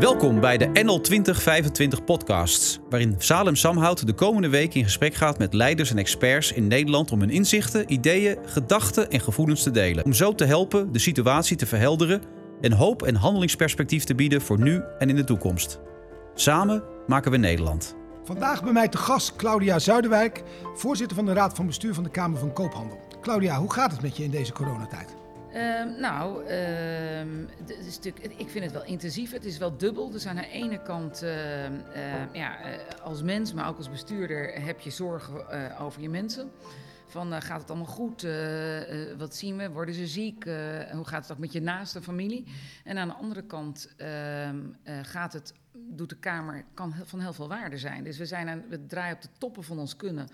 Welkom bij de NL 2025 podcasts, waarin Salem Samhout de komende week in gesprek gaat met leiders en experts in Nederland om hun inzichten, ideeën, gedachten en gevoelens te delen. Om zo te helpen de situatie te verhelderen en hoop en handelingsperspectief te bieden voor nu en in de toekomst. Samen maken we Nederland. Vandaag bij mij te gast Claudia Zuiderwijk, voorzitter van de Raad van Bestuur van de Kamer van Koophandel. Claudia, hoe gaat het met je in deze coronatijd? Ehm, nou, ehm, het is ik vind het wel intensief. Het is wel dubbel. Dus aan de ene kant, ehm, ja, eh, als mens, maar ook als bestuurder, heb je zorgen eh, over je mensen. Van eh, gaat het allemaal goed? wat zien we? Worden ze ziek? hoe gaat het ook met je naaste familie? En aan de andere kant gaat het, doet de Kamer, kan van heel veel waarde zijn. Dus we, zijn aan, we draaien op de toppen van ons kunnen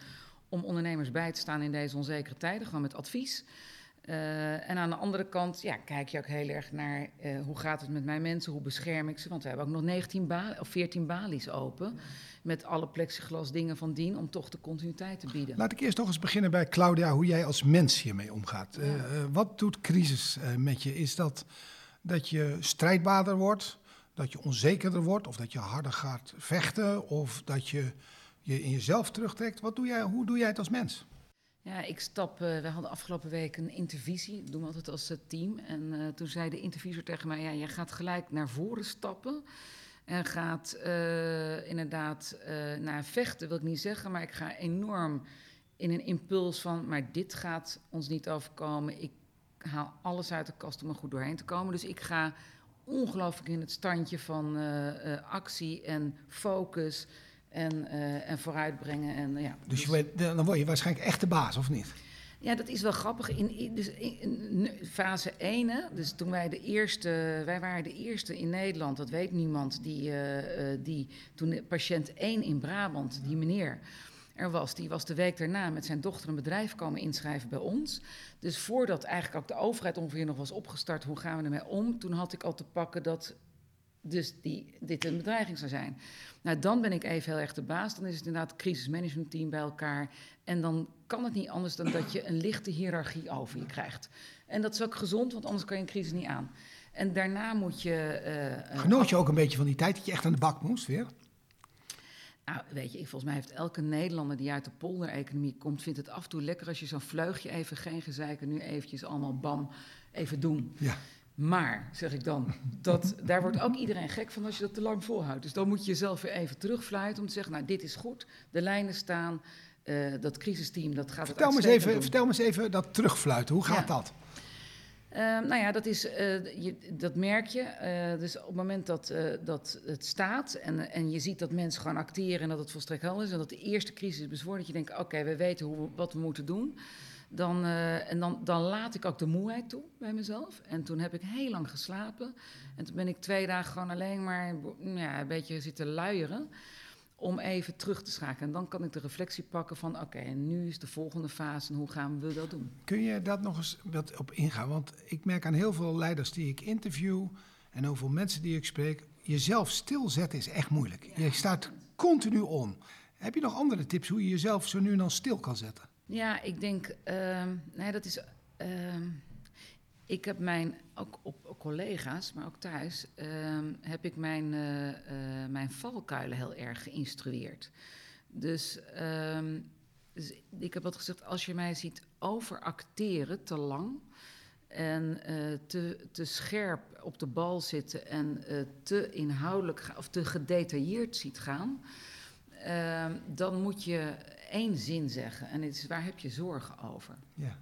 om ondernemers bij te staan in deze onzekere tijden, gewoon met advies. Uh, en aan de andere kant ja, kijk je ook heel erg naar uh, hoe gaat het met mijn mensen, hoe bescherm ik ze. Want we hebben ook nog 19 of 14 balies open. Met alle plexiglas dingen van dien om toch de continuïteit te bieden. Laat ik eerst nog eens beginnen bij Claudia, hoe jij als mens hiermee omgaat. Ja. Uh, wat doet crisis met je? Is dat dat je strijdbaarder wordt, dat je onzekerder wordt, of dat je harder gaat vechten, of dat je je in jezelf terugtrekt? Wat doe jij, hoe doe jij het als mens? Ja, ik stap. Uh, we hadden afgelopen week een intervisie. Dat doen we altijd als uh, team. En uh, toen zei de intervisor tegen mij: Ja, je gaat gelijk naar voren stappen. En gaat inderdaad naar vechten, wil ik niet zeggen. Maar ik ga enorm in een impuls van: Maar dit gaat ons niet overkomen. Ik haal alles uit de kast om er goed doorheen te komen. Dus ik ga ongelooflijk in het standje van actie en focus en, uh, en vooruitbrengen. En, ja, dus, je weet, dan word je waarschijnlijk echt de baas, of niet? Ja, dat is wel grappig. In, dus in, fase 1, hè, dus toen wij de eerste, wij waren de eerste in Nederland, dat weet niemand, die, uh, uh, die toen patiënt 1 in Brabant, die meneer er was, die was de week daarna met zijn dochter een bedrijf komen inschrijven bij ons. Dus voordat eigenlijk ook de overheid ongeveer nog was opgestart, hoe gaan we ermee om, toen had ik al te pakken dat dus die, dit een bedreiging zou zijn. Nou, dan ben ik even heel erg de baas. Dan is het inderdaad het crisismanagementteam bij elkaar. En dan kan het niet anders dan dat je een lichte hiërarchie over je krijgt. En dat is ook gezond, want anders kan je een crisis niet aan. En daarna moet je. Uh, Genoot je ook een beetje van die tijd dat je echt aan de bak moest weer? Nou, weet je, volgens mij heeft elke Nederlander die uit de poldereconomie komt, vindt het af en toe lekker als je zo'n vleugje even, geen gezeiken, nu eventjes allemaal bam, even doen. Ja. Maar, zeg ik dan, dat, daar wordt ook iedereen gek van als je dat te lang volhoudt. Dus dan moet je jezelf weer even terugfluiten om te zeggen, nou, dit is goed, de lijnen staan, uh, dat crisisteam, dat gaat vertel het me eens even, Vertel me eens even dat terugfluiten, hoe gaat ja. dat? Uh, nou ja, dat, is, uh, je, dat merk je. Uh, dus op het moment dat, dat het staat en, en je ziet dat mensen gewoon acteren en dat het volstrekt helder is en dat de eerste crisis is dat je denkt, oké, we weten hoe, wat we moeten doen. Dan, uh, en dan, dan laat ik ook de moeheid toe bij mezelf. En toen heb ik heel lang geslapen. En toen ben ik twee dagen gewoon alleen maar ja, een beetje zitten luieren. Om even terug te schakelen. En dan kan ik de reflectie pakken van: oké, okay, nu is de volgende fase en hoe gaan we dat doen? Kun je dat nog eens wat op ingaan? Want ik merk aan heel veel leiders die ik interview en hoeveel mensen die ik spreek, jezelf stilzetten is echt moeilijk. Ja. Je staat continu om. Heb je nog andere tips hoe je jezelf zo nu en dan stil kan zetten? Ja, ik denk, uh, nee, dat is. Uh, ik heb mijn, ook op, collega's, maar ook thuis, uh, heb ik mijn, uh, mijn valkuilen heel erg geïnstrueerd. Dus, ehm, dus, ik heb wat gezegd, als je mij ziet overacteren te lang en te, te scherp op de bal zitten en te inhoudelijk of te gedetailleerd ziet gaan, ehm, dan moet je één zin zeggen. En het is waar heb je zorgen over? Ja.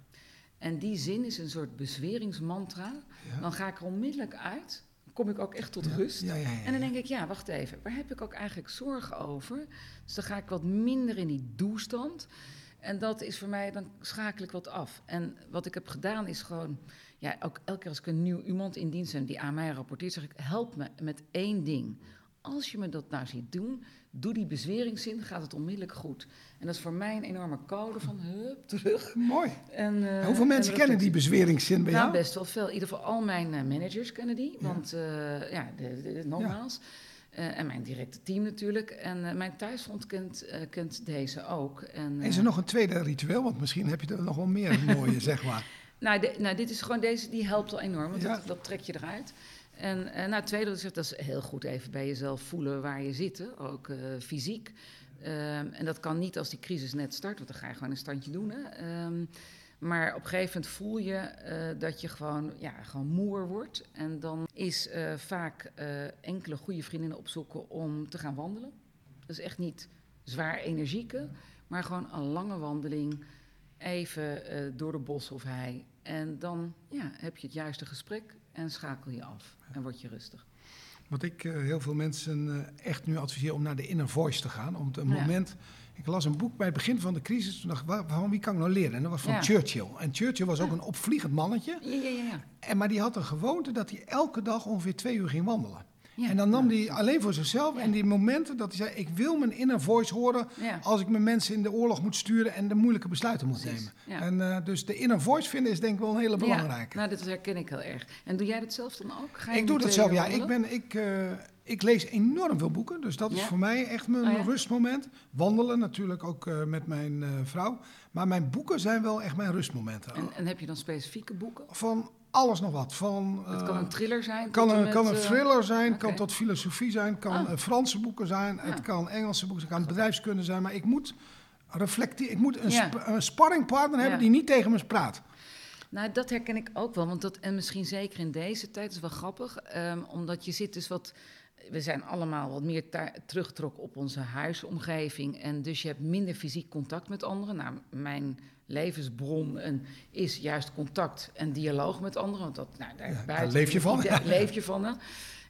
En die zin is een soort bezweringsmantra. Ja. Dan ga ik er onmiddellijk uit. Kom ik ook echt tot ja. rust. Ja, en dan denk ik, ja, wacht even. Waar heb ik ook eigenlijk zorgen over? Dus dan ga ik wat minder in die doestand. En dat is voor mij, dan schakel ik wat af. En wat ik heb gedaan is gewoon, ja, ook elke keer als ik een nieuw iemand in dienst heb die aan mij rapporteert, zeg ik, help me met één ding. Als je me dat nou ziet doen, doe die bezweringszin, gaat het onmiddellijk goed. En dat is voor mij een enorme code van hup, terug. Mooi. En, uh, Hoeveel mensen kennen die bezweringszin bij nou, jou? best wel veel. In ieder geval al mijn uh, managers kennen die. Ja. Want uh, ja, de, de, de, nogmaals. Ja. en mijn directe team natuurlijk. En mijn thuisfront kent, kent deze ook. En, is er nog een tweede ritueel? Want misschien heb je er nog wel meer mooie, zeg maar. Nou, de, nou, dit is gewoon deze, die helpt al enorm. Want ja. dat, dat trek je eruit. En uh, nou, het tweede dat is heel goed even bij jezelf voelen waar je zit, ook uh, fysiek. Um, en dat kan niet als die crisis net start, want dan ga je gewoon een standje doen. Hè? Um, maar op een gegeven moment voel je uh, dat je gewoon, ja, gewoon moer wordt. En dan is vaak enkele goede vriendinnen opzoeken om te gaan wandelen. Is echt niet zwaar energieke, maar gewoon een lange wandeling. Even door de bos of hei. En dan ja, heb je het juiste gesprek en schakel je af en word je rustig. Wat ik uh, heel veel mensen uh, echt nu adviseer om naar de inner voice te gaan. Om een ja. moment. Ik las een boek bij het begin van de crisis. Toen dacht ik, van wie kan ik nou leren? En dat was van ja. Churchill. En Churchill was ook een opvliegend mannetje. Ja, ja, ja. En, maar die had een gewoonte dat hij elke dag ongeveer twee uur ging wandelen. Ja, en dan nam hij alleen voor zichzelf. Ja. En die momenten dat hij zei: Ik wil mijn inner voice horen. Ja. als ik mijn mensen in de oorlog moet sturen. en de moeilijke besluiten moet Precies. nemen. En uh, dus de inner voice vinden is denk ik wel een hele belangrijke. nou, dat herken ik heel erg. En doe jij dat zelf dan ook? Ga je ik doe dat zelf, ja. Ik, ben, ik, uh, ik lees enorm veel boeken. Dus dat is voor mij echt mijn oh, rustmoment. Wandelen natuurlijk ook uh, met mijn vrouw. Maar mijn boeken zijn wel echt mijn rustmomenten. En, en heb je dan specifieke boeken? Van alles nog wat. Van, het kan een thriller zijn? Kan een, met, kan een thriller zijn, okay. kan tot filosofie zijn, kan ah. Franse boeken zijn, het kan Engelse boeken zijn, kan bedrijfskunde zijn. Maar ik moet reflecteren, ik moet een, ja. sp een sparringpartner hebben die niet tegen me praat. Nou, dat herken ik ook wel. Want dat, en misschien zeker in deze tijd, is wel grappig. Um, omdat je zit dus wat we zijn allemaal wat meer teruggetrokken op onze huisomgeving. En dus je hebt minder fysiek contact met anderen. Nou, mijn levensbron en is juist contact en dialoog met anderen. Want dat, nou, daar, ja, daar leef je van. Daar leef je van. Hè?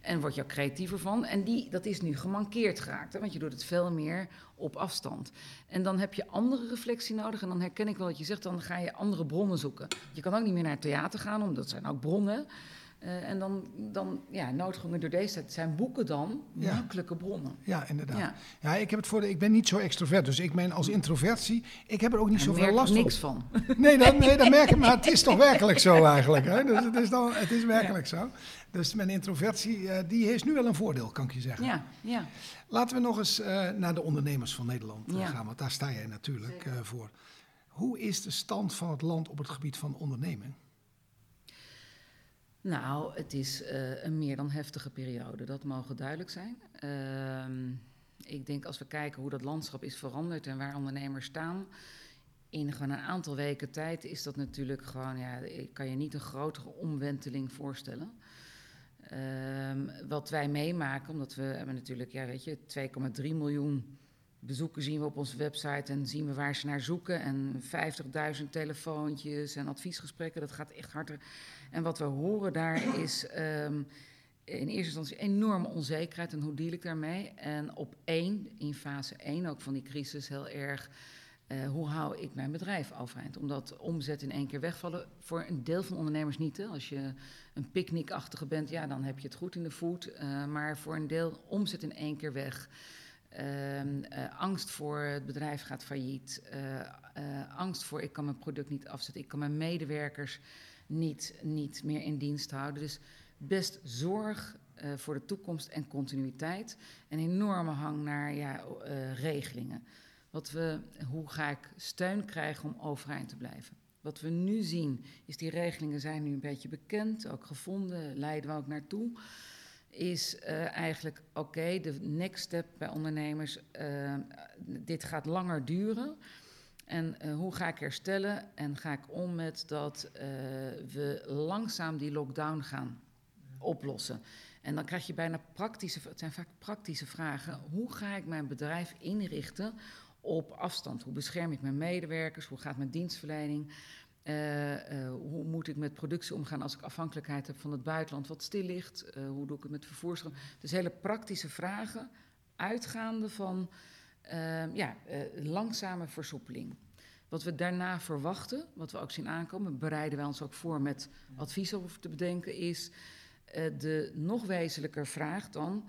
En word je ook creatiever van. En die, dat is nu gemankeerd geraakt. Hè? Want je doet het veel meer op afstand. En dan heb je andere reflectie nodig. En dan herken ik wel wat je zegt. Dan ga je andere bronnen zoeken. Je kan ook niet meer naar het theater gaan, omdat dat zijn ook bronnen. Uh, en dan, dan ja, noodgedwongen door deze tijd zijn boeken dan ja. makkelijke bronnen. Ja, inderdaad. Ja. ja, ik heb het voor de, ik ben niet zo extrovert, dus ik ben als introvertie, ik heb er ook niet zoveel last van. niks van. Nee, dan, nee, dat merk ik, maar het is toch werkelijk zo eigenlijk. Hè? Dus het is, dan, het is werkelijk ja. zo. Dus mijn introvertie, uh, die heeft nu wel een voordeel, kan ik je zeggen. Ja, ja. Laten we nog eens uh, naar de ondernemers van Nederland gaan, want daar sta jij natuurlijk voor. Hoe is de stand van het land op het gebied van onderneming? Nou, het is uh, een meer dan heftige periode, dat mogen duidelijk zijn. Uh, ik denk als we kijken hoe dat landschap is veranderd en waar ondernemers staan. In gewoon een aantal weken tijd is dat natuurlijk gewoon, ja, ik kan je niet een grotere omwenteling voorstellen. Um, wat wij meemaken, omdat we hebben natuurlijk, ja, weet je, 2,3 miljoen bezoeken zien we op onze website en zien we waar ze naar zoeken. En 50.000 telefoontjes en adviesgesprekken, dat gaat echt harder. En wat we horen daar is um, in eerste instantie enorme onzekerheid. En hoe deal ik daarmee? En op één, in fase 1 ook van die crisis, heel erg... Uh, hoe hou ik mijn bedrijf overeind? Omdat omzet in één keer wegvallen. Voor een deel van ondernemers niet. Als je een picknickachtige bent, ja, dan heb je het goed in de voet. Uh, maar voor een deel omzet in één keer weg. Uh, uh, angst voor het bedrijf gaat failliet. Uh, angst voor ik kan mijn product niet afzetten. Ik kan mijn medewerkers niet, niet meer in dienst houden. Dus best zorg voor de toekomst en continuïteit. Een enorme hang naar ja, regelingen. Wat we, hoe ga ik steun krijgen om overeind te blijven? Wat we nu zien is die regelingen zijn nu een beetje bekend, ook gevonden, leiden we ook naartoe is uh, eigenlijk oké, de next step bij ondernemers, uh, dit gaat langer duren. En uh, hoe ga ik herstellen en ga ik om met dat we langzaam die lockdown gaan oplossen? En dan krijg je bijna praktische, het zijn vaak praktische vragen. Hoe ga ik mijn bedrijf inrichten op afstand? Hoe bescherm ik mijn medewerkers? Hoe gaat mijn dienstverlening? Uh, uh, hoe moet ik met productie omgaan als ik afhankelijkheid heb van het buitenland wat stil ligt? Uh, hoe doe ik het met vervoerstroom? Dus hele praktische vragen, uitgaande van ja, langzame versoepeling. Wat we daarna verwachten, wat we ook zien aankomen, bereiden wij ons ook voor met adviezen over te bedenken, is de nog wezenlijker vraag dan.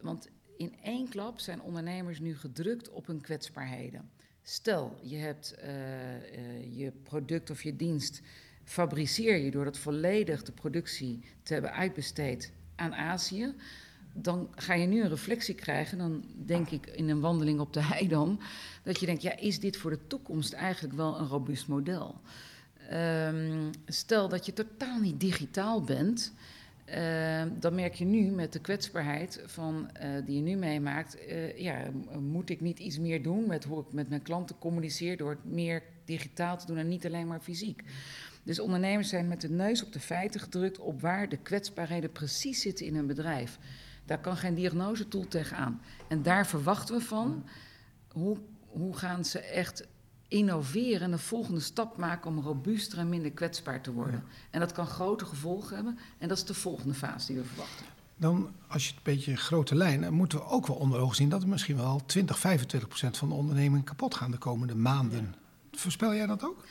Want in één klap zijn ondernemers nu gedrukt op hun kwetsbaarheden. Stel, je hebt uh, uh, je product of je dienst, fabriceer je door dat volledig de productie te hebben uitbesteed aan Azië. Dan ga je nu een reflectie krijgen, dan denk ik in een wandeling op de hei dan, dat je denkt, ja, is dit voor de toekomst eigenlijk wel een robuust model? Um, stel dat je totaal niet digitaal bent, Uh, dan merk je nu met de kwetsbaarheid van, uh, die je nu meemaakt, uh, ja, moet ik niet iets meer doen met hoe ik met mijn klanten communiceer door het meer digitaal te doen en niet alleen maar fysiek. Dus ondernemers zijn met de neus op de feiten gedrukt op waar de kwetsbaarheden precies zitten in hun bedrijf. Daar kan geen diagnosetool tegenaan. En daar verwachten we van hoe, hoe gaan ze echt innoveren en de volgende stap maken om robuuster en minder kwetsbaar te worden. En dat kan grote gevolgen hebben en dat is de volgende fase die we verwachten. Dan, als je het een beetje grote lijnen, moeten we ook wel onder ogen zien dat er misschien wel 20, 25 procent van de onderneming kapot gaan de komende maanden. Voorspel jij dat ook?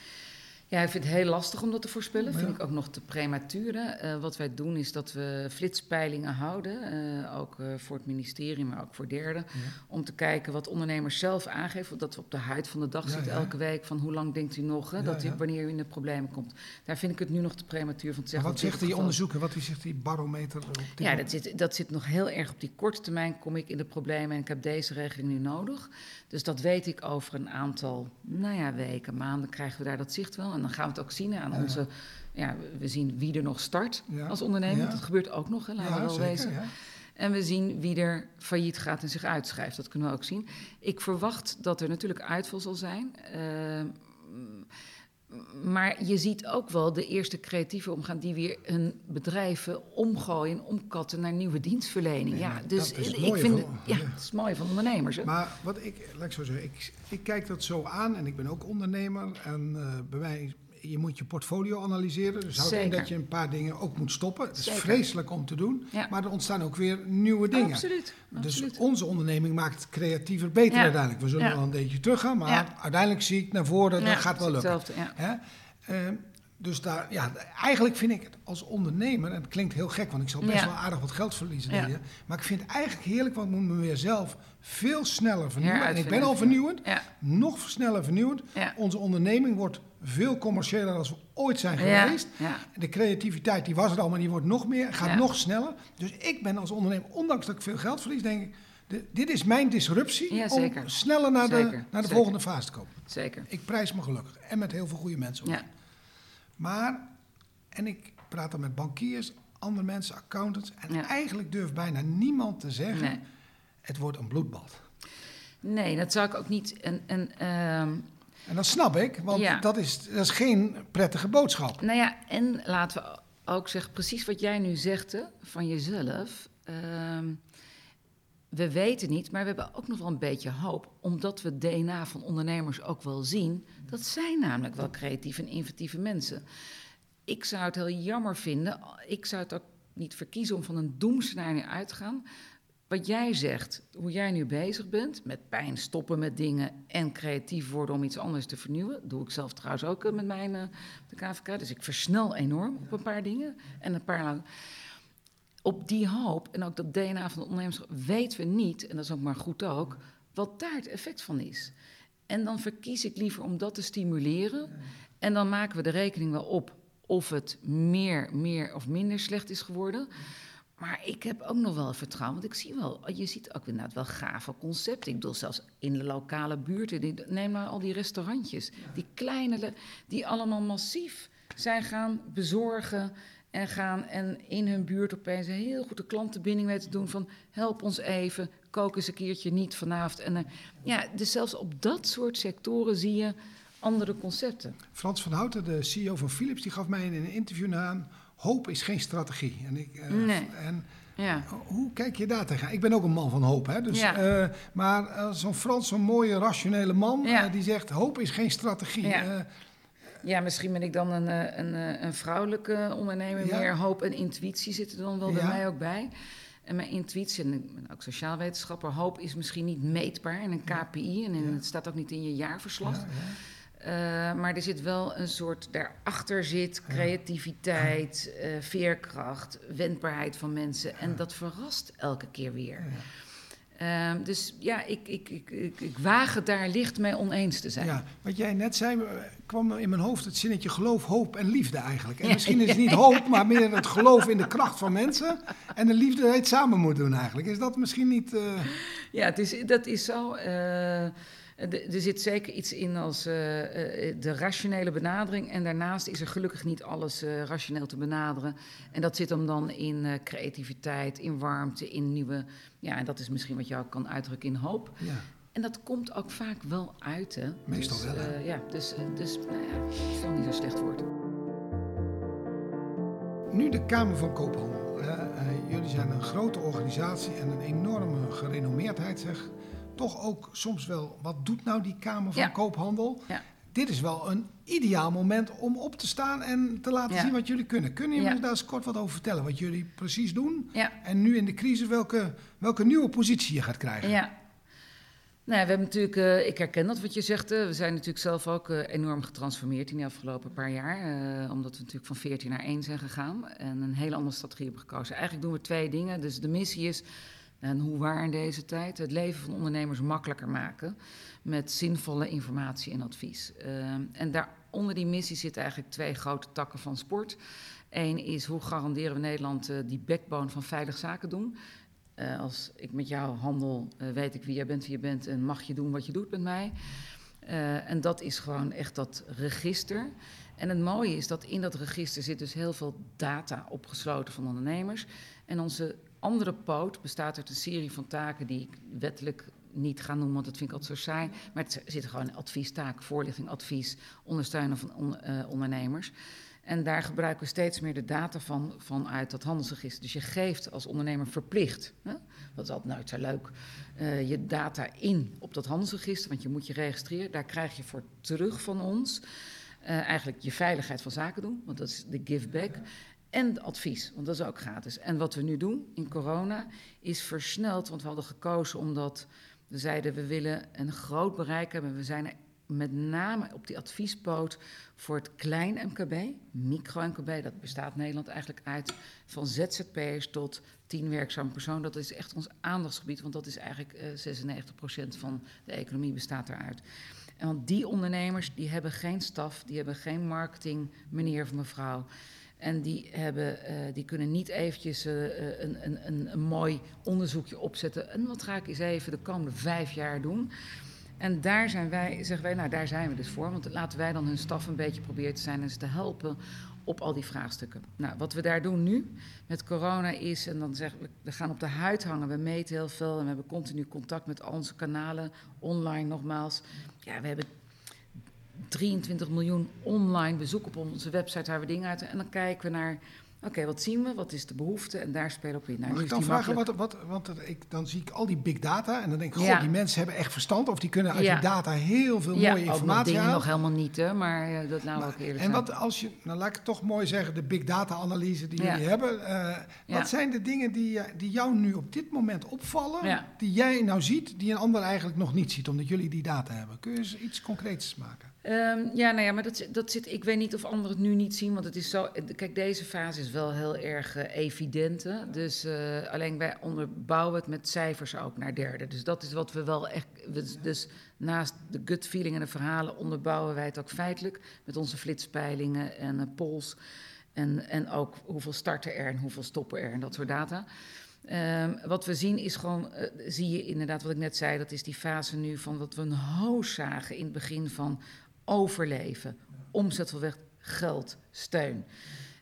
Ja, ik vind het heel lastig om dat te voorspellen. Vind ik ook nog te prematuur. Uh, wat wij doen is dat we flitspeilingen houden. Uh, ook uh, voor het ministerie, maar ook voor derden. Ja. Om te kijken wat ondernemers zelf aangeven. Dat we op de huid van de dag ja, zitten elke week. Van hoe lang denkt u nog hè, dat u, wanneer u in de problemen komt. Daar vind ik het nu nog te prematuur van te zeggen. Maar wat zegt die onderzoeken? Wat zegt die barometer? ja, dat zit, dat zit nog heel erg op die korte termijn. Kom ik in de problemen en ik heb deze regeling nu nodig. Dus dat weet ik over een aantal nou ja, weken, maanden krijgen we daar dat zicht wel. En dan gaan we het ook zien aan onze. Ja, we zien wie er nog start als ondernemer. Dat gebeurt ook nog, hè, laten we wel zeker, wezen. En we zien wie er failliet gaat en zich uitschrijft. Dat kunnen we ook zien. Ik verwacht dat er natuurlijk uitval zal zijn. Uh, maar je ziet ook wel de eerste creatieven omgaan die weer hun bedrijven omgooien, omkatten naar nieuwe dienstverlening. ja, dus ik vind het, ja, het is mooi van ondernemers. Hè? Maar wat ik, laat ik zo zeggen, ik, ik kijk dat zo aan en ik ben ook ondernemer. En uh, bij mij je moet je portfolio analyseren. Dus houdt in dat je een paar dingen ook moet stoppen. Het is vreselijk om te doen. Maar er ontstaan ook weer nieuwe dingen. Absoluut. Dus onze onderneming maakt het creatiever beter uiteindelijk. We zullen wel een beetje teruggaan. Maar uiteindelijk zie ik naar voren, dat gaat wel lukken. Hè? Uh, dus daar, ja, eigenlijk vind ik het als ondernemer, en het klinkt heel gek, want ik zal best wel aardig wat geld verliezen. Ja. Maar ik vind het eigenlijk heerlijk, want ik moet me weer zelf veel sneller vernieuwen. En ik ben al vernieuwend, nog sneller vernieuwend. Onze onderneming wordt veel commerciëler dan we ooit zijn geweest. De creativiteit die was er al, maar die wordt nog meer, gaat nog sneller. Dus ik ben als ondernemer, ondanks dat ik veel geld verlies, denk ik, de, dit is mijn disruptie om sneller naar de, naar de volgende fase te komen. Zeker. Ik prijs me gelukkig en met heel veel goede mensen. Ja. Maar, en ik praat dan met bankiers, andere mensen, accountants. En eigenlijk durft bijna niemand te zeggen: het wordt een bloedbad. Nee, dat zou ik ook niet. En, en, ehm, en dat snap ik, want dat, is, dat is geen prettige boodschap. Nou ja, en laten we ook zeggen, precies wat jij nu zegt van jezelf. Ehm, we weten niet, maar we hebben ook nog wel een beetje hoop, omdat we het DNA van ondernemers ook wel zien. Dat zijn namelijk wel creatieve en inventieve mensen. Ik zou het heel jammer vinden, ik zou het ook niet verkiezen om van een doemscenario uit te gaan. Wat jij zegt, hoe jij nu bezig bent, met pijn stoppen met dingen en creatief worden om iets anders te vernieuwen. doe ik zelf trouwens ook eh, met mijn uh, de KVK. Dus ik versnel enorm op een paar dingen. En een paar op die hoop en ook dat DNA van de ondernemers weten we niet, en dat is ook maar goed ook, wat daar het effect van is. En dan verkies ik liever om dat te stimuleren. En dan maken we de rekening wel op of het meer, meer of minder slecht is geworden. Maar ik heb ook nog wel vertrouwen, want ik zie wel, je ziet ook inderdaad wel gave concepten. Ik bedoel, zelfs in de lokale buurten, neem maar al die restaurantjes, die kleine, die allemaal massief zijn gaan bezorgen en gaan en in hun buurt opeens een heel goed de klantenbinding weten te doen van help ons even, kook eens een keertje niet vanavond. En, uh, ja, dus zelfs op dat soort sectoren zie je andere concepten. Frans van Houten, de CEO van Philips, die gaf mij in een interview aan, hoop is geen strategie. En ik, uh, nee. En, ja. Hoe kijk je daar tegen? Ik ben ook een man van hoop. Hè? Dus, ja. uh, maar zo'n Frans, zo'n mooie, rationele man, ja. die zegt: hoop is geen strategie. Ja. Misschien ben ik dan een, eh, een, eh, een vrouwelijke ondernemer. Meer hoop en intuïtie zitten er dan wel bij mij ook bij. En mijn intuïtie, en ik ben ook sociaal wetenschapper, hoop is misschien niet meetbaar in een KPI. En in, het staat ook niet in je jaarverslag. Uh, maar er zit wel een soort, daarachter zit creativiteit, uh, veerkracht, wendbaarheid van mensen. En dat verrast elke keer weer. Uh, dus ja, ik, ik, ik, ik, ik waag het daar licht mee oneens te zijn. Ja, wat jij net zei, kwam in mijn hoofd het zinnetje geloof, hoop en liefde eigenlijk. En ja, misschien is het niet hoop, maar meer het geloof in de kracht van mensen. En de liefde het samen moet doen eigenlijk. Is dat misschien niet... Uh... Ja, het is, dat is zo. Uh, Eh, er zit zeker iets in als uh, de rationele benadering. En daarnaast is er gelukkig niet alles uh, rationeel te benaderen. En dat zit hem dan in creativiteit, in warmte, in nieuwe. Ja, en dat is misschien wat jou kan uitdrukken in hoop. Ja. En dat komt ook vaak wel uit, hè? Meestal dus, wel. Hè? ja, dus, dus nou ja, dat is niet zo slecht woord. Nu de Kamer van Koophandel. jullie zijn een grote organisatie en een enorme gerenommeerdheid, zeg toch ook soms wel, wat doet nou die Kamer van Koophandel? Ja. Dit is wel een ideaal moment om op te staan en te laten zien wat jullie kunnen. Kunnen jullie daar eens kort wat over vertellen? Wat jullie precies doen? En nu in de crisis welke, welke nieuwe positie je gaat krijgen? Ja, nou, we hebben natuurlijk, uh, ik herken dat wat je zegt. Uh, we zijn natuurlijk zelf ook uh, enorm getransformeerd in de afgelopen paar jaar. omdat we natuurlijk van 14 naar 1 zijn gegaan en een hele andere strategie hebben gekozen. Eigenlijk doen we twee dingen. Dus de missie is en hoe waar in deze tijd, het leven van ondernemers makkelijker maken met zinvolle informatie en advies. Uh, en daar onder die missie zitten eigenlijk twee grote takken van sport. Eén is hoe garanderen we Nederland uh, die backbone van veilig zaken doen. Uh, als ik met jou handel, weet ik wie jij bent, wie je bent en mag je doen wat je doet met mij. en dat is gewoon echt dat register. En het mooie is dat in dat register zit dus heel veel data opgesloten van ondernemers. En onze andere poot bestaat uit een serie van taken die ik wettelijk niet ga noemen, want dat vind ik altijd zo saai. Maar het zitten gewoon adviestaken, voorlichting, advies, ondersteunen van uh, ondernemers. En daar gebruiken we steeds meer de data van vanuit dat handelsregister. Dus je geeft als ondernemer verplicht, hè? dat is altijd nooit zo leuk, uh, je data in op dat handelsregister, want je moet je registreren. Daar krijg je voor terug van ons. Uh, eigenlijk je veiligheid van zaken doen, want dat is de give back. En advies, want dat is ook gratis. En wat we nu doen in corona is versneld, want we hadden gekozen omdat we zeiden we willen een groot bereik hebben. We zijn met name op die adviespoot voor het klein MKB, micro-MKB. Dat bestaat Nederland eigenlijk uit van ZZP'ers tot 10 werkzame personen. Dat is echt ons aandachtsgebied, want dat is eigenlijk uh, eh, 96% van de economie bestaat daaruit. En want die ondernemers die hebben geen staf, die hebben geen marketing, meneer of mevrouw. En die, hebben, uh, die kunnen niet eventjes uh, een, een, een, een, mooi onderzoekje opzetten. En wat ga ik eens even de komende vijf jaar doen? En daar zijn wij, zeggen wij, nou daar zijn we dus voor. Want laten wij dan hun staf een beetje proberen te zijn en ze te helpen op al die vraagstukken. Nou, wat we daar doen nu met corona is, en dan zeggen we, we gaan op de huid hangen, we meten heel veel en we hebben continu contact met al onze kanalen, online nogmaals. Ja, we hebben 23 miljoen online bezoek op onze website waar we dingen uit. En dan kijken we naar Oké, wat zien we? Wat is de behoefte? En daar spelen op in. Nou, Mag ik dan vragen, wat, wat, want ik, dan zie ik al die big data en dan denk ik, goh, die mensen hebben echt verstand of die kunnen uit die data heel veel mooie informatie halen. nog helemaal niet, hè, maar uh, dat nou ook eerlijk En wat als je, nou laat ik het toch mooi zeggen, de big data analyse die jullie hebben. Uh, wat zijn de dingen die, die jou nu op dit moment opvallen, die jij nou ziet, die een ander eigenlijk nog niet ziet, omdat jullie die data hebben? Kun je eens iets concreets maken? Um, ja, nou ja, maar dat, dat zit. Ik weet niet of anderen het nu niet zien, want het is zo. Kijk, deze fase is wel heel erg uh, evident. Hè? Dus uh, alleen wij onderbouwen het met cijfers ook naar derde. Dus dat is wat we wel echt. Dus naast de gut feeling en de verhalen onderbouwen wij het ook feitelijk met onze flitspeilingen en uh, polls. En, en ook hoeveel starten er en hoeveel stoppen er en dat soort data. Um, wat we zien is gewoon, uh, zie je inderdaad wat ik net zei, dat is die fase nu van wat we een hoos zagen in het begin van overleven, omzet van weg, geld, steun.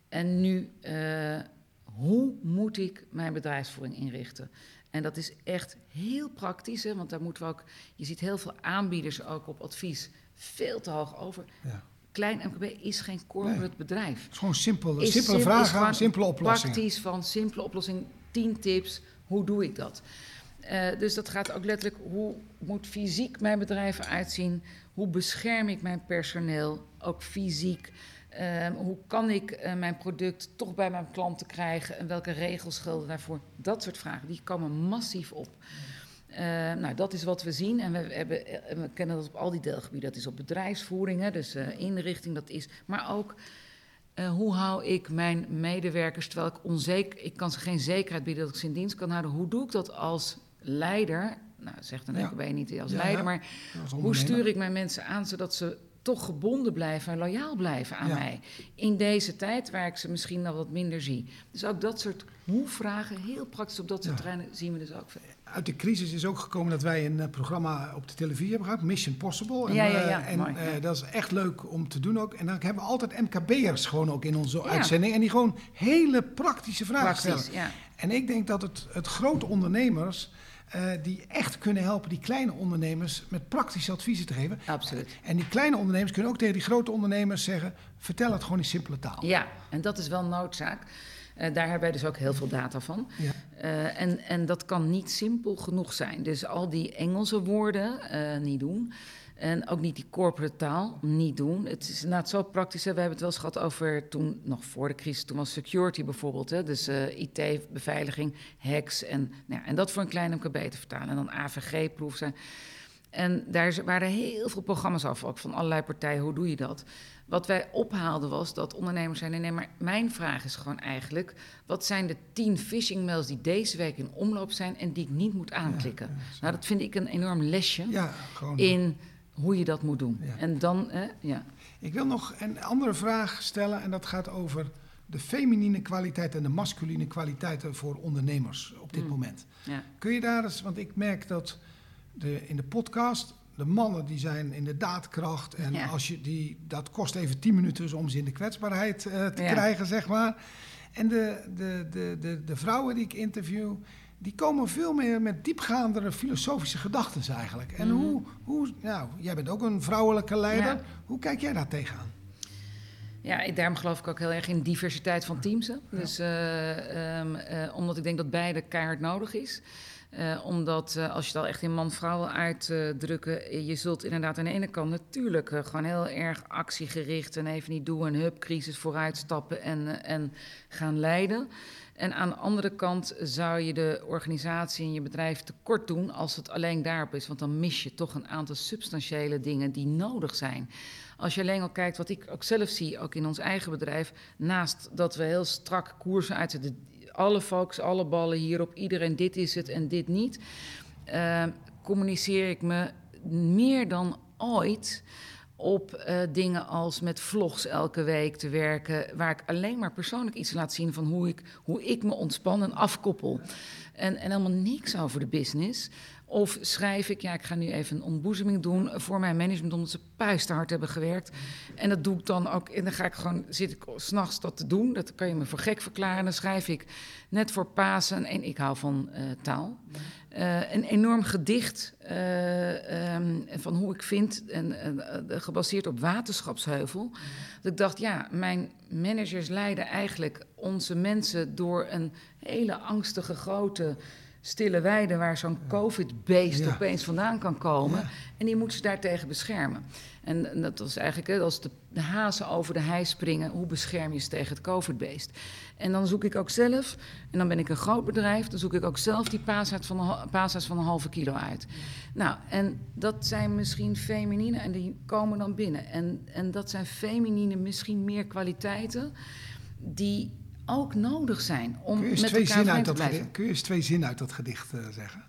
En nu, uh, hoe moet ik mijn bedrijfsvoering inrichten? En dat is echt heel praktisch, hè, want daar moeten we ook. Je ziet heel veel aanbieders ook op advies veel te hoog over. Ja. Klein MKB is geen corporate bedrijf. Het is gewoon simpel, is simpele vragen, simpele oplossingen. Praktisch van simpele oplossing, tien tips. Hoe doe ik dat? Uh, dus dat gaat ook letterlijk, hoe moet fysiek mijn bedrijf uitzien? Hoe bescherm ik mijn personeel, ook fysiek? Uh, hoe kan ik uh, mijn product toch bij mijn klanten krijgen en welke regels gelden daarvoor? Dat soort vragen, die komen massief op. nou, dat is wat we zien en we, hebben, we kennen dat op al die deelgebieden. Dat is op bedrijfsvoering, dus inrichting, dat is, maar ook hoe hou ik mijn medewerkers, terwijl ik onzeker, ik kan ze geen zekerheid bieden dat ik ze in dienst kan houden. Hoe doe ik dat als leider, nou zegt een ja. ben je niet als leider, maar hoe stuur ik mijn mensen aan zodat ze toch gebonden blijven en loyaal blijven aan mij in deze tijd waar ik ze misschien nog wat minder zie. Dus ook dat soort hoe vragen. Heel praktisch op dat soort terreinen zien we dus ook veel. Uit de crisis is ook gekomen dat wij een eh, programma op de televisie hebben gehad, Mission Possible. En, Ja, ja, ja, eh, en mooi, eh, ja. dat is echt leuk om te doen ook. En dan hebben we altijd MKB'ers gewoon ook in onze uitzending. En die gewoon hele praktische vragen Praktisch, stellen. ja. En ik denk dat het, het grote ondernemers, eh, die echt kunnen helpen, die kleine ondernemers, met praktische adviezen te geven. Absoluut. En die kleine ondernemers kunnen ook tegen die grote ondernemers zeggen, vertel het gewoon in simpele taal. Ja, en dat is wel noodzaak. Eh, daar hebben wij dus ook heel veel data van. Ja. Eh, en, en dat kan niet simpel genoeg zijn. Dus al die Engelse woorden niet doen. En ook niet die corporate taal niet doen. Het is inderdaad zo praktisch. Hè. We hebben het wel eens gehad over toen, nog voor de crisis, toen was security bijvoorbeeld. Hè. Dus eh, IT, beveiliging, hacks. En, nou, ja, en dat voor een klein MKB te vertalen. En dan AVG-proef zijn. En daar waren heel veel programma's af, ook van allerlei partijen. Hoe doe je dat? Wat wij ophaalden was dat ondernemers zeiden... nee, maar mijn vraag is gewoon eigenlijk... wat zijn de tien phishing mails die deze week in omloop zijn... en die ik niet moet aanklikken? nou, dat vind ik een enorm lesje Ja, gewoon. in hoe je dat moet doen. Ja. En dan, hè, ja. Ik wil nog een andere vraag stellen en dat gaat over de feminine kwaliteit en de masculine kwaliteiten voor ondernemers op dit Mm. moment. ja. Kun je daar eens, want ik merk dat de, in de podcast, de mannen die zijn in de daadkracht en Ja. als je die, dat kost even 10 minuten om ze in de kwetsbaarheid eh, te Ja. krijgen, zeg maar. En de, de, de, de, de vrouwen die ik interview, die komen veel meer met diepgaandere filosofische gedachten eigenlijk. En Mhm. hoe, hoe, nou, jij bent ook een vrouwelijke leider, Ja. hoe kijk jij daar tegenaan? Ja, daarom geloof ik ook heel erg in diversiteit van teams. Dus, eh, ehm, eh, omdat ik denk dat beide keihard nodig is. Eh, omdat als je het al echt in man-vrouw wil uitdrukken, je zult inderdaad aan de ene kant natuurlijk gewoon heel erg actiegericht en even niet doen en hup, crisis vooruitstappen en, en gaan leiden. En aan de andere kant zou je de organisatie en je bedrijf tekort doen als het alleen daarop is. Want dan mis je toch een aantal substantiële dingen die nodig zijn. Als je alleen al kijkt wat ik ook zelf zie, ook in ons eigen bedrijf, naast dat we heel strak koersen uitzetten, alle focus, alle ballen hierop, iedereen dit is het en dit niet, eh, communiceer ik me meer dan ooit op eh, dingen als met vlogs elke week te werken, waar ik alleen maar persoonlijk iets laat zien van hoe ik, hoe ik me ontspan en afkoppel. En, en helemaal niks over de business. Of schrijf ik, ja, ik ga nu even een ontboezeming doen voor mijn management, omdat ze puisterhard hebben gewerkt. En dat doe ik dan ook. En dan ga ik gewoon, zit ik s'nachts dat te doen. Dat kan je me voor gek verklaren. En dan schrijf ik net voor Pasen, en ik hou van eh, taal, eh, een enorm gedicht eh, ehm, van hoe ik vind, en, gebaseerd op Waterschapsheuvel. Dat ik dacht, ja, mijn managers leiden eigenlijk onze mensen door een hele angstige grote stille weide waar zo'n COVID-beest Ja. opeens vandaan kan komen. Ja. En die moeten ze daartegen beschermen. En, en dat was eigenlijk, hè, als de, de hazen over de hei springen, hoe bescherm je ze tegen het COVID-beest? En dan zoek ik ook zelf, en dan ben ik een groot bedrijf, dan zoek ik ook zelf die paashaas van paashaas van een halve kilo uit. Nou, en dat zijn misschien feminine en die komen dan binnen. En, en dat zijn feminine misschien meer kwaliteiten die ook nodig zijn om met twee elkaar uit te dat gedicht, kun je eens twee zinnen uit dat gedicht eh, zeggen?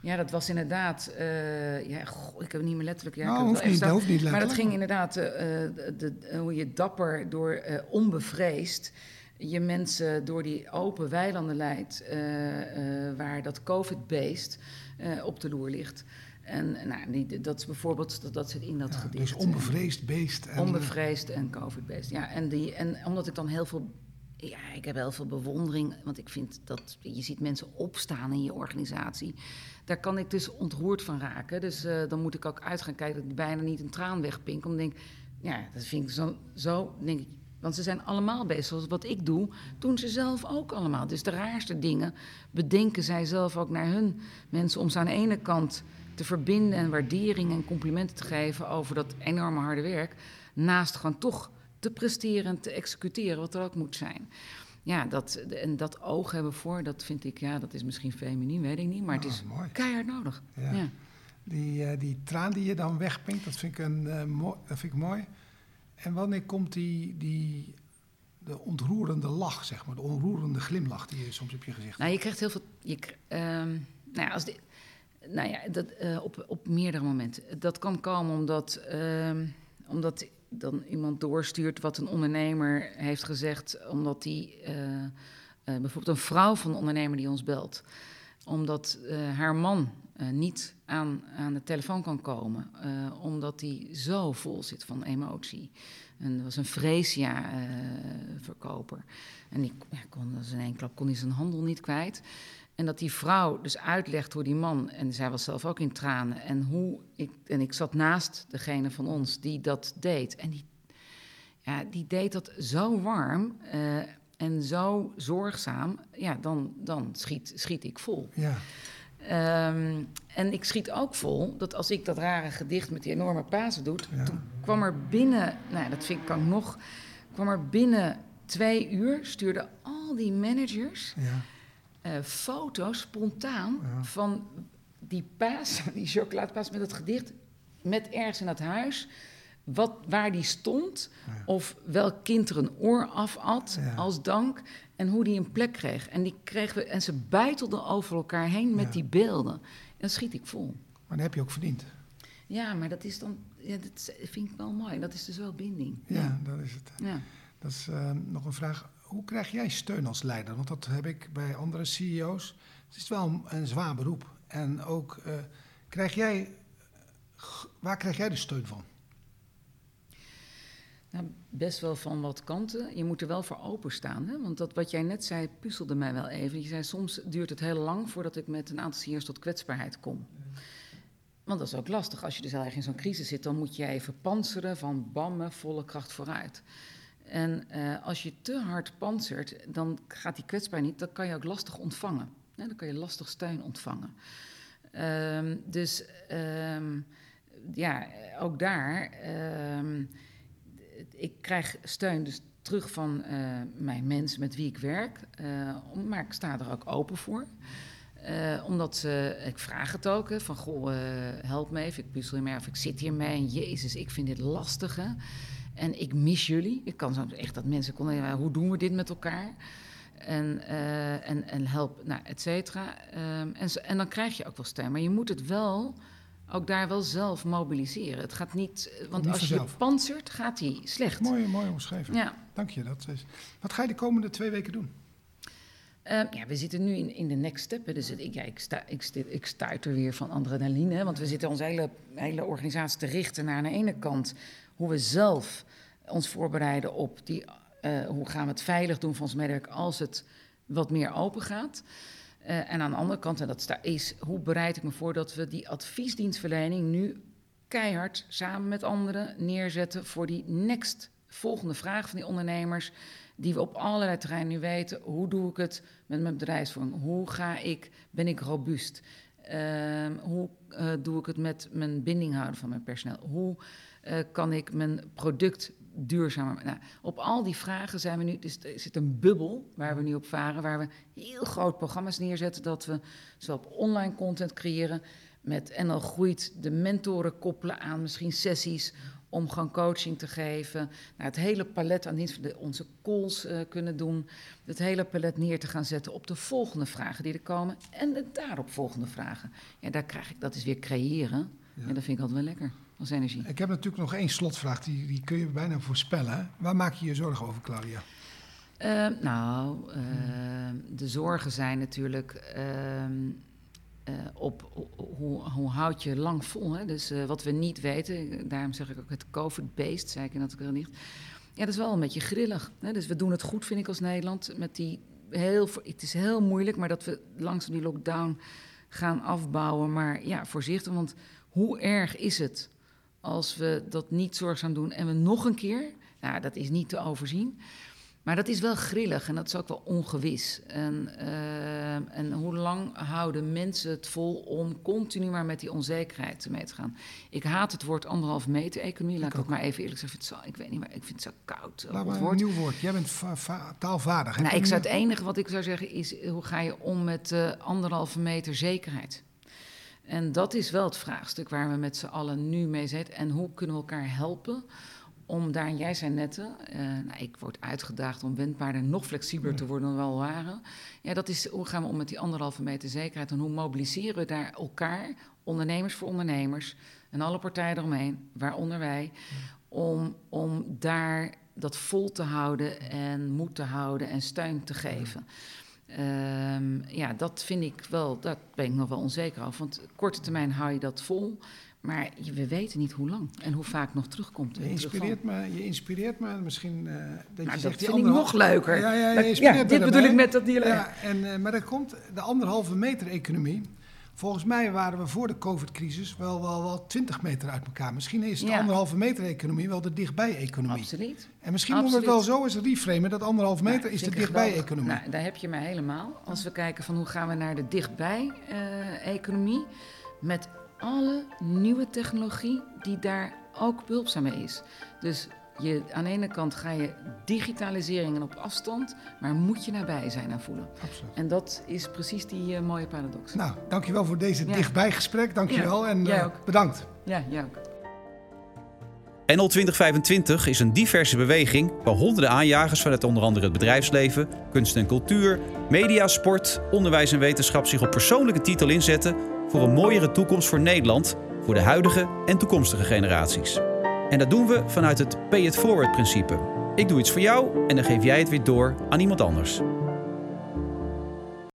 Ja, dat was inderdaad. eh, ja, goh, ik heb het niet meer letterlijk. Ja, Nou, hoeft niet, dat hoeft niet Maar dat ging inderdaad. eh, de, de- hoe je dapper door onbevreesd. je mensen door die open weilanden leidt. waar dat COVID-beest op de loer ligt. En nou, die, dat is bijvoorbeeld. Dat, dat zit in dat Ja, gedicht. dus onbevreesd beest. En, Onbevreesd en COVID-beest. Ja, en, die, en omdat ik dan heel veel. Ja, ik heb heel veel bewondering. Want ik vind dat je ziet mensen opstaan in je organisatie. Daar kan ik dus ontroerd van raken. Dus eh, dan moet ik ook uit gaan kijken dat ik bijna niet een traan wegpink. Omdat ik denk, ja, dat vind ik zo, zo denk ik. Want ze zijn allemaal bezig. Zoals wat ik doe, doen ze zelf ook allemaal. Dus de raarste dingen bedenken zij zelf ook naar hun mensen. Om ze aan de ene kant te verbinden en waardering en complimenten te geven over dat enorme harde werk. Naast gewoon toch te presteren en te executeren wat er ook moet zijn. Ja, dat, en dat oog hebben voor, dat vind ik, ja, dat is misschien feminien, weet ik niet. Maar het Ah, is keihard nodig. Ja. Ja. Die, eh, die traan die je dan wegpinkt, dat vind ik, een, eh, mooi, dat vind ik mooi. En wanneer komt die, die, de ontroerende lach, zeg maar, de onroerende glimlach die je soms op je gezicht Nou, je krijgt heel veel. Je, ehm, nou ja, als nou ja dat, eh, op, op meerdere momenten. Dat kan komen omdat, ehm, omdat dan iemand doorstuurt wat een ondernemer heeft gezegd, omdat die eh, bijvoorbeeld een vrouw van een ondernemer die ons belt, omdat haar man niet aan, aan de telefoon kan komen, omdat hij zo vol zit van emotie. En dat was een Freesia-verkoper. en die ja, kon, dus in één klap kon hij zijn handel niet kwijt. En dat die vrouw dus uitlegt hoe die man, en zij was zelf ook in tranen, en hoe ik, en ik zat naast degene van ons die dat deed. En die, ja, die deed dat zo warm uh, en zo zorgzaam, ja, dan, dan schiet, schiet ik vol. Ja. Um, en ik schiet ook vol dat als ik dat rare gedicht met die enorme Pasen doe, ja. toen kwam er binnen, nou dat vind ik kan nog, kwam er binnen twee uur, stuurden al die managers. Ja uh, foto's spontaan van die paas, die chocoladepaas met het gedicht, met ergens in het huis. Wat, waar die stond, of welk kind er een oor afat als dank en hoe die een plek kreeg. En, die kregen we, en ze buitelden over elkaar heen met die beelden. En schiet ik vol. Maar dat heb je ook verdiend. Ja, maar dat is dan, ja, dat vind ik wel mooi. Dat is dus wel binding. Ja, dat is het. Ja. Dat is uh, nog een vraag hoe krijg jij steun als leider? Want dat heb ik bij andere CEO's. Het is wel een, zwaar beroep. En ook, uh, krijg jij, waar krijg jij de steun van? Nou, best wel van wat kanten. Je moet er wel voor openstaan. Hè? Want dat, wat jij net zei, puzzelde mij wel even. Je zei, soms duurt het heel lang voordat ik met een aantal CEO's tot kwetsbaarheid kom. Want dat is ook lastig. Als je dus heel in zo'n crisis zit, dan moet je even panseren van bammen, volle kracht vooruit. En uh, als je te hard panzert, dan gaat die kwetsbaar niet. Dan kan je ook lastig ontvangen. dan kan je lastig steun ontvangen. Um, dus um, ja, ook daar. Um, ik krijg steun dus terug van uh, mijn mensen met wie ik werk. Uh, maar ik sta er ook open voor. Omdat ze, ik vraag het ook, van goh, help me even, ik puzzel hiermee of ik zit hiermee en jezus, ik vind dit lastig. Hè. En ik mis jullie. Ik kan zo echt dat mensen konden, hoe doen we dit met elkaar? En, uh, en, en help, nou, et cetera. Um, en, en dan krijg je ook wel steun. Maar je moet het wel, ook daar wel zelf mobiliseren. Het gaat niet, want als je panzert, gaat hij slecht. Mooi, mooi omschreven. Ja. Dank je. Dat is, wat ga je de komende twee weken doen? Um, ja, we zitten nu in, in de next step. Dus ik, ja, ik, sta, ik, ik stuiter weer van adrenaline. Want we zitten onze hele, hele organisatie te richten naar aan de ene kant hoe we zelf ons voorbereiden op die, uh, hoe gaan we het veilig doen van ons medewerker als het wat meer open gaat. Uh, en aan de andere kant, en dat is hoe bereid ik me voor dat we die adviesdienstverlening nu keihard samen met anderen neerzetten voor die next volgende vraag van die ondernemers. Die we op allerlei terreinen nu weten. Hoe doe ik het met mijn bedrijfsvoering? Hoe ga ik, ben ik robuust? Uh, hoe uh, doe ik het met mijn binding houden van mijn personeel? Hoe uh, kan ik mijn product duurzamer. Nou, op al die vragen zijn we nu. Dus er zit een bubbel waar we nu op varen, waar we heel groot programma's neerzetten. Dat we zowel op online content creëren. Met, en dan groeit de mentoren koppelen aan misschien sessies om gewoon coaching te geven. Nou, het hele palet aan dienst, onze calls uh, kunnen doen. Het hele palet neer te gaan zetten op de volgende vragen die er komen. En de daarop volgende vragen. Ja, daar krijg ik, dat is weer creëren. Ja. En dat vind ik altijd wel lekker als energie. Ik heb natuurlijk nog één slotvraag, die, die kun je bijna voorspellen. Waar maak je je zorgen over, Claudia? Uh, nou, uh, de zorgen zijn natuurlijk uh, op hoe, hoe houd je lang vol. Hè? Dus eh, wat we niet weten, daarom zeg ik ook het COVID-beest, zei ik in dat gedicht. Ja, dat is wel een beetje grillig. Hè? Dus we doen het goed, vind ik, als Nederland. Met die heel, het is heel moeilijk, maar dat we langzaam die lockdown gaan afbouwen. Maar ja, voorzichtig, want hoe erg is het als we dat niet zorgzaam doen en we nog een keer, nou, dat is niet te overzien. Maar dat is wel grillig en dat is ook wel ongewis. En, uh, en hoe lang houden mensen het vol om continu maar met die onzekerheid mee te gaan? Ik haat het woord anderhalf meter economie. Laat ik, het maar even eerlijk zeggen. Ik, ik weet niet, maar ik vind het zo koud. Laat maar een nieuw woord. Jij bent taalvaardig. Nou, ik zou het enige wat ik zou zeggen is: hoe ga je om met uh, anderhalve meter zekerheid? En dat is wel het vraagstuk waar we met z'n allen nu mee zitten. En hoe kunnen we elkaar helpen om daar, jij zei net, uh, nou, ik word uitgedaagd om wendbaarder nog flexibeler te worden dan we al waren. Ja, dat is hoe gaan we om met die anderhalve meter zekerheid en hoe mobiliseren we daar elkaar, ondernemers voor ondernemers en alle partijen eromheen, waaronder wij, om, om daar dat vol te houden en moed te houden en steun te geven. Ehm, ja, dat vind ik wel, daar ben ik nog wel onzeker over. Want korte termijn hou je dat vol. Maar je- we weten niet hoe lang en hoe vaak nog terugkomt. Je inspireert me, je inspireert me misschien eh, dat je Nou, zegt dat die vind ik nog leuker. Ja, je Dat- dit bedoel ik met dat die Ja, en, eh, maar er komt de anderhalve meter economie. Volgens mij waren we voor de COVID-crisis wel, wel, wel 20 meter uit elkaar. Misschien is de Ja. anderhalve meter economie wel de dichtbij-economie. Absoluut. En misschien moeten we het wel zo eens reframen. Dat anderhalve meter Nou, is de dichtbij-economie. Nou, daar heb je mij helemaal. Als we kijken van hoe gaan we naar de dichtbij-economie... met alle nieuwe technologie die daar ook behulpzaam mee is. Dus je, aan de ene kant ga je digitalisering en op afstand... maar moet je nabij zijn en voelen. Absoluut. En dat is precies die eh, mooie paradox. Nou, dankjewel voor deze Ja. dichtbij-gesprek. Dankjewel Ja, en jij eh, ook. bedankt. Ja, jij ook. NL 2025 is een diverse beweging waar honderden aanjagers vanuit onder andere het bedrijfsleven, kunst en cultuur, media, sport, onderwijs en wetenschap zich op persoonlijke titel inzetten voor een mooiere toekomst voor Nederland, voor de huidige en toekomstige generaties. En dat doen we vanuit het pay it forward principe. Ik doe iets voor jou en dan geef jij het weer door aan iemand anders.